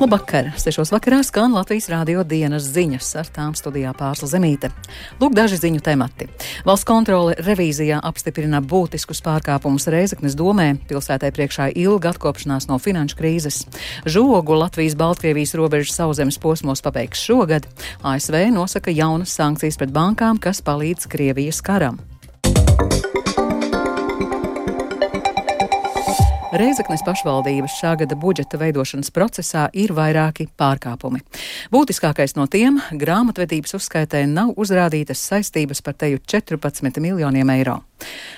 Labvakar! Sešos vakarā skan Latvijas rādio dienas ziņas, ar tām studijā pārsla zemīte. Lūk, daži ziņu temati. Valsts kontrole revīzijā apstiprina būtiskus pārkāpumus Reizeknes domē, pilsētai priekšā ilga atkopšanās no finanšu krīzes. Žogu Latvijas-Baltkrievijas robežas sauzemes posmos pabeigs šogad. ASV nosaka jaunas sankcijas pret bankām, kas palīdz Krievijas karam. Reizeknes pašvaldības šā gada budžeta veidošanas procesā ir vairāki pārkāpumi. Būtiskākais no tiem - grāmatvedības uzskaitē nav uzrādītas saistības par teju 14 miljoniem eiro.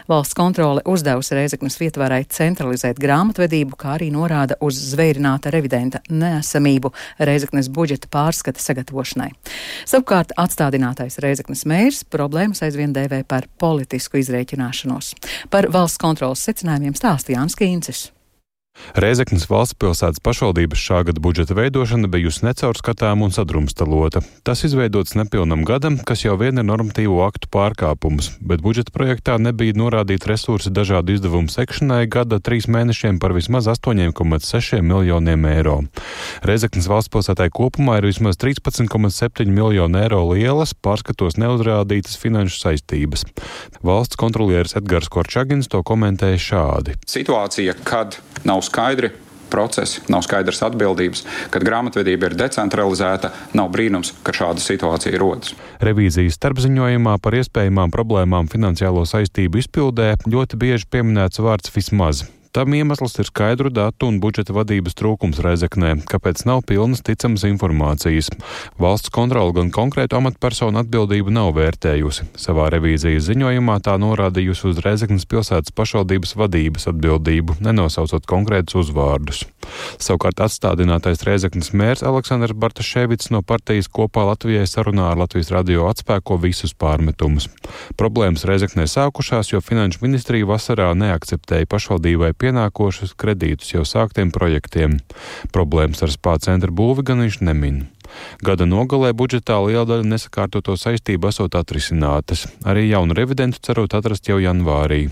Valsts kontrole uzdevusi Reizeknas vietvarai centralizēt grāmatvedību, kā arī norāda uz zvērināta revidenta neesamību Reizeknas budžeta pārskata sagatavošanai. Savukārt atstādinātais Reizeknas mērs problēmas aizvien dēvē par politisku izrēķināšanos. Par valsts kontrolas secinājumiem stāsta Jānis Kīncis. Reizeknas valsts pilsētas pašvaldības šā gada budžeta veidošana bijusi necaurskatām un sadrumstaloта. Tas izveidots nepilnam gadam, kas jau vien ir normatīvo aktu pārkāpums, bet budžeta projektā nebija norādīti resursi dažādu izdevumu sekšanai gada trīs mēnešiem par vismaz 8,6 miljoniem eiro. Reizeknas valsts pilsētai kopumā ir vismaz 13,7 miljonu eiro lielas, pārskatos neuzrādītas finanšu saistības. Valsts kontrolieris Edgars Korčagins to komentēja šādi. Situācija, kad nav nav skaidri procesi, nav skaidras atbildības. Kad grāmatvedība ir decentralizēta, nav brīnums, ka šāda situācija rodas. Revīzijas starpziņojumā par iespējamām problēmām finansiālo saistību izpildē ļoti bieži pieminēts vārds vismaz. Tam iemesls ir skaidru datu un budžeta vadības trūkums Reizeknē, kāpēc nav pilnas ticamas informācijas. Valsts kontrola gan konkrētu amatpersonu atbildību nav vērtējusi. Savā revīzijas ziņojumā tā norādījusi uz Reizeknas pilsētas pašvaldības vadības atbildību, nenosaucot konkrētus uzvārdus. Savukārt atstādinātais Reizeknas mērs Aleksandrs Bartaševits no partijas kopā Latvijai sarunā ar Latvijas radio atspēko visus pārmetumus. Problēmas Reizeknē sākušās, jo Finanšu ministrija vasarā neakceptēja pašvaldībai pienākošus kredītus jau sāktiem projektiem. Problēmas ar spā centra būvi gan viņš nemin. Gada nogalē budžetā liela daļa nesakārtoto saistību esot atrisinātas, arī jaunu revidentu cerot atrast jau janvārī.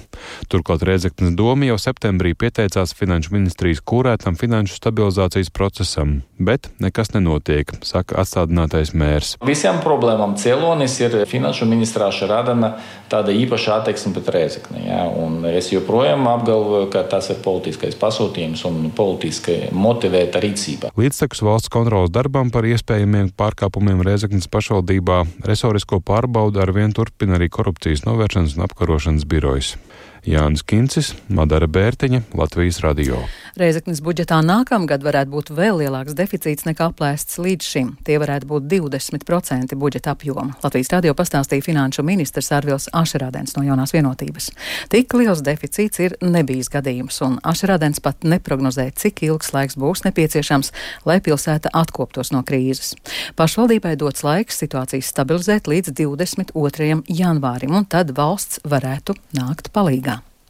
Turklāt Rēzeknas doma jau septembrī pieteicās Finanšu ministrijas kūrētam finanšu stabilizācijas procesam, bet nekas nenotiek, saka atstādinātais mērs. Visiem problēmām cēlonis ir Finanšu ministrāša radana tāda īpaša attieksme pret Rēzekni. Ja? Es joprojām apgalvoju, ka tas ir politiskais pasūtījums un politiski motivēta rīcība. Līdztekus valsts kontrolas darbam par iespēju iespējamiem pārkāpumiem Reizeknas pašvaldībā resorisko pārbaudu ar vien turpina arī korupcijas novēršanas un apkarošanas birojas. Jānis Kincis, Madara Bērtiņa, Latvijas radio. Reizeknas budžetā nākamgad varētu būt vēl lielāks deficīts nekā aplēsts līdz šim. Tie varētu būt 20% budžeta apjoma. Latvijas radio pastāstīja finanšu ministrs Arvils Ašerādens no jaunās vienotības. Tik liels deficīts ir nebijis gadījums, un Ašerādens pat neprognozē, cik ilgs laiks būs nepieciešams, lai pilsēta atkoptos no krīzes. Pašvaldībai dots laiks situācijas stabilizēt līdz 22. janvārim, un tad valsts varētu nākt palīgā.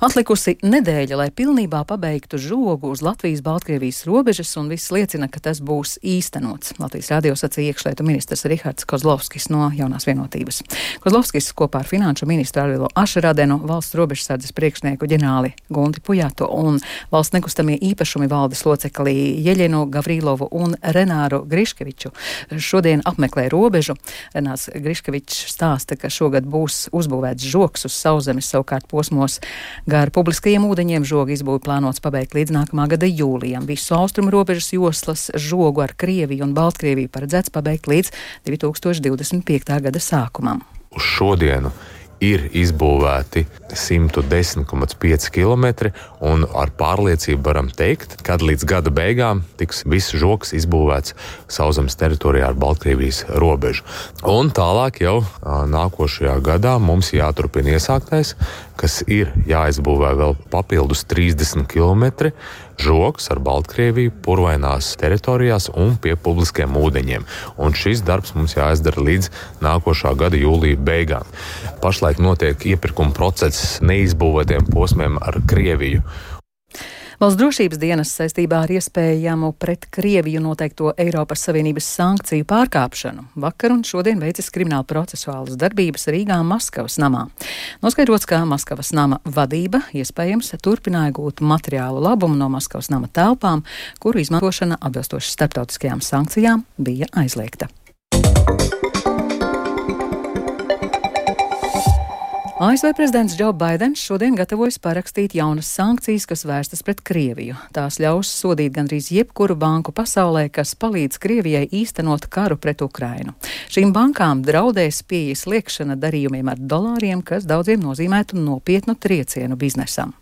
Atlikusi nedēļa, lai pilnībā pabeigtu žogu uz Latvijas-Baltkrievijas robežas, un viss liecina, ka tas būs īstenots. Latvijas radio sacīja iekšlietu ministrs Rihards Kozlovskis no jaunās vienotības. Kozlovskis kopā ar finanšu ministru Arvilo Ašeradenu, valsts robežsardzes priekšnieku ģenerāli Gunti Pujāto un valsts nekustamie īpašumi valdes locekli Jeļenu Gavrilovu un Renāru Griškeviču šodien apmeklē robežu. Renārs Griškevičs stāsta, ka šogad būs uzbūvēts žoks uz sauszemes savukārt posmos Gar publiskajiem ūdeņiem žogu izbūvi plānots pabeigt līdz nākamā gada jūlijam. Visu austrumu robežas joslas žogu ar Krieviju un Baltkrieviju paredzēts pabeigt līdz 2025. gada sākumam. Uz šodienu ir izbūvēti 110,5 km, un ar pārliecību varam teikt, ka līdz gada beigām tiks viss žoks izbūvēts sauszemes teritorijā ar Baltkrievijas robežu. Un tālāk jau nākošajā gadā mums jāturpina iesāktais, kas ir jāizbūvē vēl papildus 30 km žoks ar Baltkrieviju, purvainās teritorijās un pie publiskiem ūdeņiem. Un šis darbs mums jāizdara līdz nākošā gada jūlija beigām. Pašlaik notiek iepirkuma process neizbūvētiem posmiem ar Krieviju. Valsts drošības dienas saistībā ar iespējamu pret Krieviju noteikto Eiropas Savienības sankciju pārkāpšanu vakar un šodien veicis krimināla procesuālas darbības Rīgā Maskavas namā. Noskaidrots, ka Maskavas nama vadība iespējams turpināja gūt materiālu labumu no Maskavas nama telpām, kuru izmantošana atbilstoši starptautiskajām sankcijām bija aizliegta. ASV prezidents Džo Baidens šodien gatavojas parakstīt jaunas sankcijas, kas vērstas pret Krieviju. Tās ļaus sodīt gandrīz jebkuru banku pasaulē, kas palīdz Krievijai īstenot karu pret Ukrainu. Šīm bankām draudēs pieejas liekšana darījumiem ar dolāriem, kas daudziem nozīmētu nopietnu triecienu biznesam.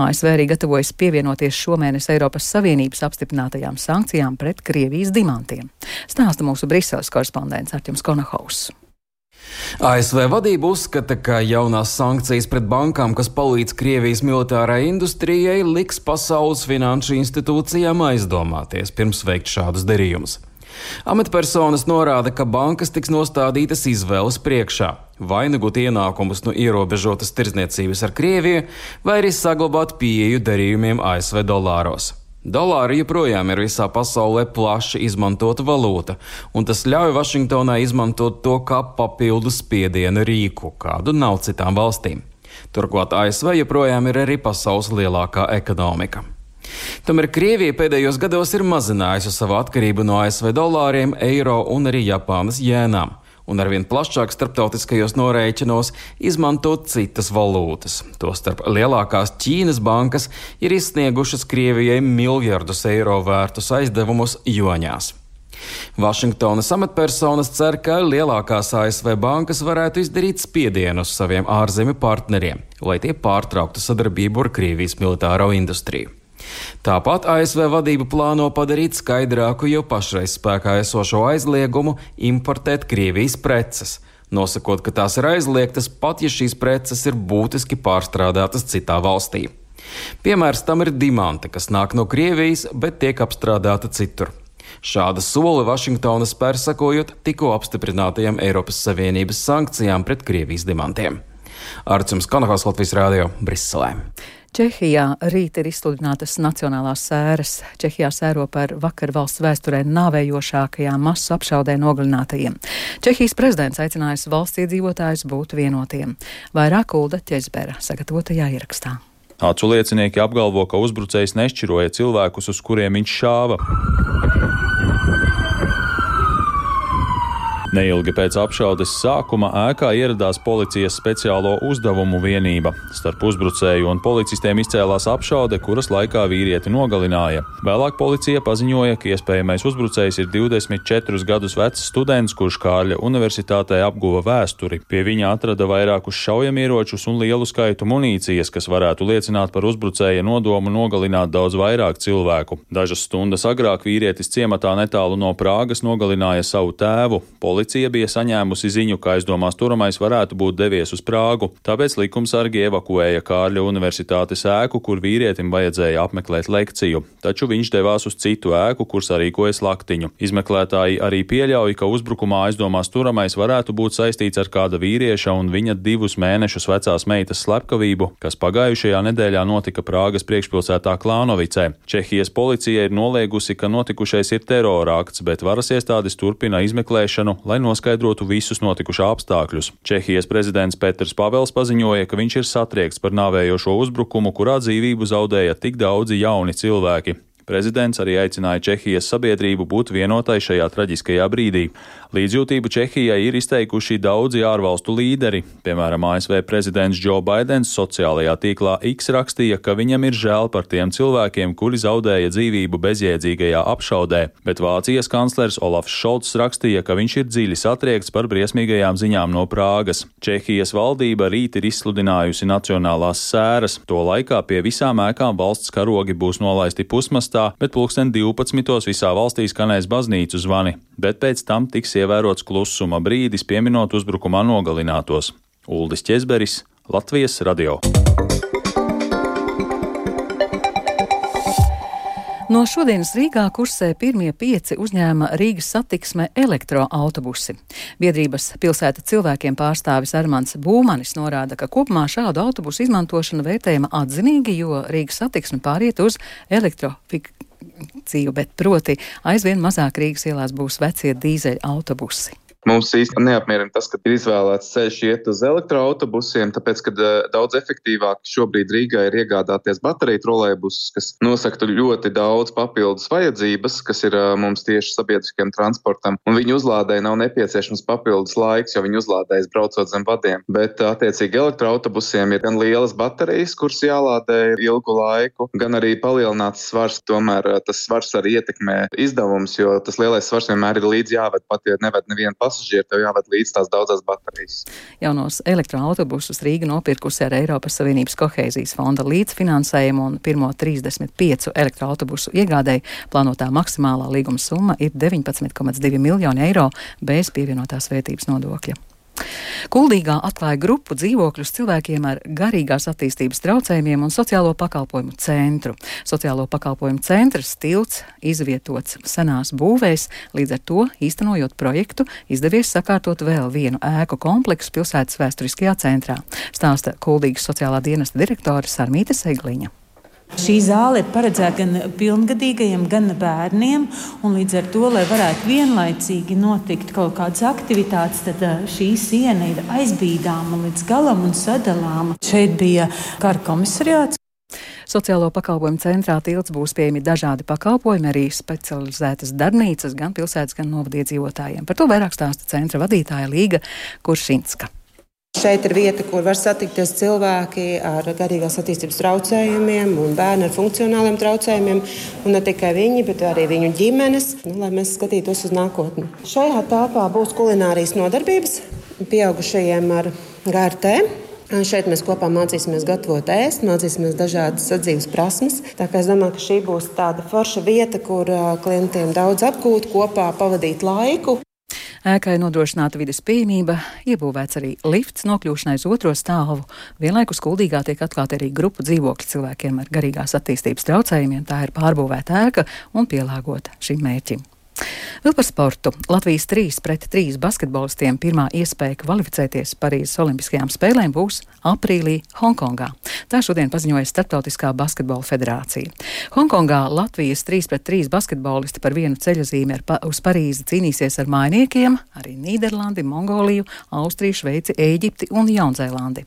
ASV arī gatavojas pievienoties šomēnes Eiropas Savienības apstiprinātajām sankcijām pret Krievijas dimantiem. Stāsta mūsu Briseles korespondents Artjums Konahaus. ASV vadība uzskata, ka jaunās sankcijas pret bankām, kas palīdz Krievijas militārai industrijai, liks pasaules finanšu institūcijām aizdomāties pirms veikt šādus darījumus. Amatpersonas norāda, ka bankas tiks nostādītas izvēles priekšā - vai nu ienākumus no ierobežotas tirdzniecības ar Krieviju, vai arī saglabāt pieeju darījumiem ASV dolāros. Dolāri joprojām ir visā pasaulē plaši izmantota valūta, un tas ļauj Vašingtonai izmantot to kā papildu spiediena rīku, kādu nav citām valstīm. Turklāt ASV joprojām ir arī pasaules lielākā ekonomika. Tomēr Krievija pēdējos gados ir mazinājusi savu atkarību no ASV dolāriem, eiro un arī Japānas jēnām un arvien plašāk starptautiskajos norēķinos izmantot citas valūtas. Tostarp lielākās Ķīnas bankas ir izsniegušas Krievijai miljardus eiro vērtus aizdevumus joņās. Vašingtonas amatpersonas cer, ka lielākās ASV bankas varētu izdarīt spiedienu uz saviem ārzemju partneriem, lai tie pārtrauktu sadarbību ar Krievijas militāro industriju. Tāpat ASV vadība plāno padarīt skaidrāku jau pašreiz spēkā esošo aizliegumu importēt Krievijas preces, nosakot, ka tās ir aizliegtas pat ja šīs preces ir būtiski pārstrādātas citā valstī. Piemērs tam ir dimante, kas nāk no Krievijas, bet tiek apstrādāta citur. Šāda soli Vašingtona spēr sakojot tikko apstiprinātajām Eiropas Savienības sankcijām pret Krievijas dimantiem. Arcums Kanahās Latvijas Rādio Briselē. Čehijā rīt ir izsludinātas nacionālās sēras. Čehijā sēro par vakar valsts vēsturē nāvējošākajām masu apšaudē nogalinātajiem. Čehijas prezidents aicinājis valsts iedzīvotājus būt vienotiem. Vairāk Ulda Ķezbera sagatavotajā ierakstā. Acu liecinieki apgalvo, ka uzbrucējs nešķiroja cilvēkus, uz kuriem viņš šāva. Neilgi pēc apšaudes sākuma ēkā ieradās policijas speciālo uzdevumu vienība. Starp uzbrucēju un policistiem izcēlās apšaude, kuras laikā vīrieti nogalināja. Vēlāk policija paziņoja, ka iespējamais uzbrucējs ir 24 gadus vecs students, kurš Kārļa universitātē apguva vēsturi. Pie viņa atrada vairākus šaujamieročus un lielu skaitu munīcijas, kas varētu liecināt par uzbrucēja nodomu nogalināt daudz vairāk cilvēku. Dažas stundas agrāk vīrietis ciematā netālu no Prāgas nogalināja savu tēvu. Policija Policija bija saņēmusi ziņu, ka aizdomās turamais varētu būt devies uz Prāgu, tāpēc likumsargi evakuēja Kārļa universitātes ēku, kur vīrietim vajadzēja apmeklēt lekciju, taču viņš devās uz citu ēku, kur sarīkoja slaktiņu. Izmeklētāji arī pieļauj, ka uzbrukumā aizdomās turamais varētu būt saistīts ar kāda vīrieša un viņa divus mēnešus vecās meitas slepkavību, kas pagājušajā nedēļā notika Prāgas priekšpilsētā Klānovicē. Čehijas policija ir noliegusi, ka notikušais ir terorākts, bet varas iestādes turpina izmeklēšanu, lai lai noskaidrotu visus notikušā apstākļus. Čehijas prezidents Petrs Pavels paziņoja, ka viņš ir satriekts par nāvējošo uzbrukumu, kurā dzīvību zaudēja tik daudzi jauni cilvēki. Prezidents arī aicināja Čehijas sabiedrību būt vienotai šajā traģiskajā brīdī. Līdzjūtību Čehijai ir izteikuši daudzi ārvalstu līderi. Piemēram, ASV prezidents Joe Bidenis sociālajā tīklā X rakstīja, ka viņam ir žēl par tiem cilvēkiem, kuri zaudēja dzīvību bezjēdzīgajā apšaudē, bet Vācijas kanclers Olafs Šolts rakstīja, ka viņš ir dziļi satriekts par briesmīgajām ziņām no Prāgas. Čehijas valdība rīt ir izsludinājusi nacionālās sēras, to laikā pie visām ēkām valsts karogi būs nolaisti pusmastā dienestā, bet pulksten 12. visā valstī skanēs baznīcu zvani, bet pēc tam tiks ievērots klusuma brīdis pieminot uzbrukumā nogalinātos. Uldis Česberis, Latvijas radio. No šodienas Rīgā kursē pirmie pieci uzņēma Rīgas satiksme elektroautobusi. Biedrības pilsēta cilvēkiem pārstāvis Armants Būmanis norāda, ka kopumā šādu autobusu izmantošana vērtējama atzinīgi, jo Rīgas satiksme pāriet uz elektrofikāciju, bet proti aizvien mazāk Rīgas ielās būs vecie dīzeļa autobusi. Mums īstenībā neapmierina tas, ka ir izvēlēts ceļš iet uz elektroautobusiem, tāpēc, ka uh, daudz efektīvāk šobrīd Rīgā ir iegādāties bateriju trolēbusus, kas nosaktu ļoti daudz papildus vajadzības, kas ir uh, mums tieši sabiedriskajam transportam, un viņu uzlādēji nav nepieciešams papildus laiks, jo viņi uzlādējas braucot zem vadiem. Bet, uh, attiecīgi, elektroautobusiem ir gan lielas baterijas, kuras jālādē ilgu laiku, gan arī palielināts svars. Tomēr tas svars arī ietekmē izdevumus, jo tas lielais svars vienmēr ir līdzi jāved pat, ja neved nevienu pasažieru pasažieri, tev jāved līdz tās daudzas baterijas. Jaunos elektroautobusus Rīga nopirkusi ar Eiropas Savienības kohēzijas fonda līdzfinansējumu un pirmo 35 elektroautobusu iegādēji plānotā maksimālā līguma summa ir 19,2 miljoni eiro bez pievienotās vērtības nodokļa. Kuldīgā atklāja grupu dzīvokļus cilvēkiem ar garīgās attīstības traucējumiem un sociālo pakalpojumu centru. Sociālo pakalpojumu centrs tilts izvietots senās būvēs, līdz ar to īstenojot projektu izdevies sakārtot vēl vienu ēku kompleksu pilsētas vēsturiskajā centrā, stāsta Kuldīgas sociālā dienesta direktore Sarmīte Segliņa. Šī zāle ir paredzēta gan pilngadīgajiem, gan bērniem. Līdz ar to, lai varētu vienlaicīgi notikt kaut kādas aktivitātes, tad šī siena ir aizbīdāma līdz galam un sadalāma. Šeit bija kara komisariāts. Sociālo pakalpojumu centrā tilts būs pieejami dažādi pakalpojumi, arī specializētas darbnīcas gan pilsētas, gan novadiedzīvotājiem. Par to vairāk stāsta centra vadītāja Līga Kuršinska. Šeit ir vieta, kur var satikties cilvēki ar garīgās attīstības traucējumiem un bērni ar funkcionāliem traucējumiem. Un ne tikai viņi, bet arī viņu ģimenes, nu, lai mēs skatītos uz nākotni. Šajā telpā būs kulinārijas nodarbības pieaugušajiem ar GRT. Šeit mēs kopā mācīsimies gatavot ēst, mācīsimies dažādas sadzīves prasmes. Tā kā es domāju, ka šī būs tāda forša vieta, kur klientiem daudz apgūt, kopā pavadīt laiku. Ēkai nodrošināta vides pieejamība, iebūvēts arī lifts nokļūšanai uz otro stāvu. Vienlaikus kuldīgā tiek atklāta arī grupu dzīvokļi cilvēkiem ar garīgās attīstības traucējumiem. Tā ir pārbūvēta ēka un pielāgota šim mērķim. Vēl par sportu. Latvijas 3 pret 3 basketbolistiem pirmā iespēja kvalificēties Parīzes Olimpiskajām spēlēm būs aprīlī Hongkongā. Tā šodien paziņoja Startautiskā basketbola federācija. Hongkongā Latvijas 3 pret 3 basketbolisti par vienu ceļozīmi pa uz Parīzi cīnīsies ar mainiekiem, arī Nīderlandi, Mongoliju, Austriju, Šveici, Ēģipti un Jaunzēlandi.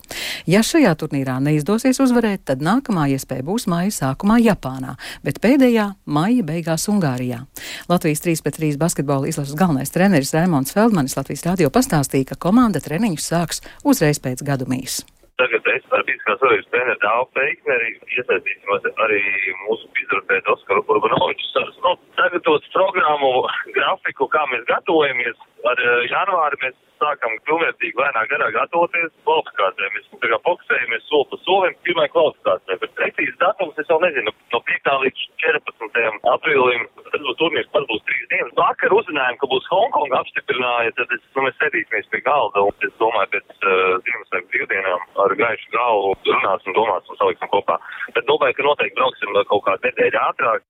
Ja šajā turnīrā neizdosies uzvarēt, tad nākamā iespēja būs maija sākumā Japānā, bet pēdējā maija beigās Ungārijā. Latvijas 3 pret 3 basketbola izlases galvenais treneris Raimons Feldmanis Latvijas radio pastāstīja, ka komanda treniņus sāks uzreiz pēc gadumīs. Tagad es ar fiziskās vajadzības treneru Dāvu Peikneri iesaistīsimies arī mūsu fizioterapeitu Oskaru Urbanoviču. Nu, sagatavot programmu, grafiku, kā mēs gatavojamies. Ar eh, janvāri mēs sākam pilnvērtīgi lēnā garā gatavoties kvalifikācijai. Mēs tā kā fokusējamies soli pa solim pirmai kvalifikācijai, bet precīzi datums es vēl nezinu. No 5. līdz 14. aprīlim turnīrs, tas būs trīs dienas. Vakar uzzinājām, ka būs Hongkonga apstiprināja, tad es, nu, mēs sēdīsimies pie galda un es domāju, pēc uh, Ziemassvētku brīvdienām ar gaišu galvu runāsim, domāsim saliksim kopā. Bet domāju, ka noteikti brauksim kaut kādu nedēļu ātrāk.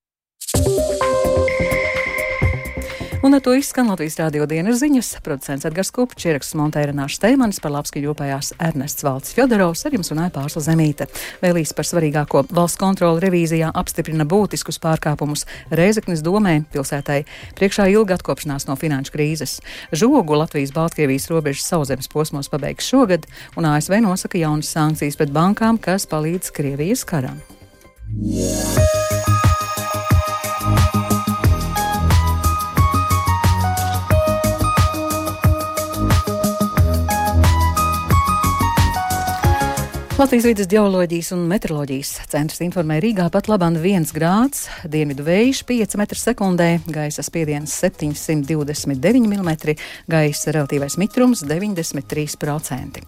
Un ar to izskan Latvijas rādio dienas ziņas. Producents Edgars Kupčs, ieraksts Monteira Nāša Steimanis par labski jūpējās Ernests Valds Fjodorovs, ar jums runāja Pārsla Zemīte. Vēlīs par svarīgāko valsts kontroli revīzijā apstiprina būtiskus pārkāpumus Reizeknes domē pilsētai priekšā ilga atkopšanās no finanšu krīzes. Žogu Latvijas-Baltkrievijas robežas sauzemes posmos pabeigs šogad, un ASV nosaka jaunas sankcijas pret bankām, kas palīdz Krievijas karam. Yeah. Latvijas vidas geoloģijas un meteoroloģijas centrs informē Rīgā pat labāk 1 grāds, dienvidu vējš 5 m2, gaisa spiediens 729 mm, gaisa relatīvais mitrums 93%.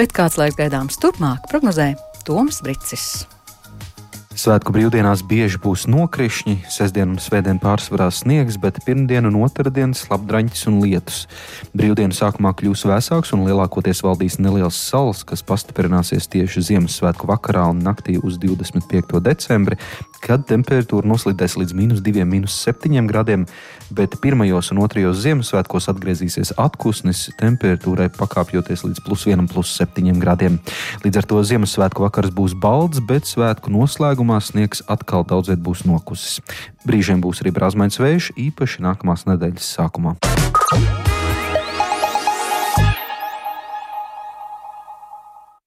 Bet kāds laiks gaidāms turpmāk, prognozē Toms Brīsis. Svētku brīvdienās bieži būs nokrišņi, sestdien un svētdien pārsvarā sniegs, bet pirmdien un otrdien slapdraņķis un lietus. Brīvdienu sākumā kļūs vēsāks un lielākoties valdīs neliels sals, kas pastiprināsies tieši Ziemassvētku vakarā un naktī uz 25. decembri, kad temperatūra noslīdēs līdz minus 2, minus 7 grādiem, bet pirmajos un otrajos Ziemassvētkos atgriezīsies atpūsnis, temperatūrai pakāpjoties līdz plus 1, plus 7 grādiem. Līdz ar to Ziemassvētku vakars būs balts, bet svētku noslēgumā sniegs atkal daudzviet būs nokusis. Brīžiem būs arī brāzmains vējš, īpaši nākamās nedēļas sākumā.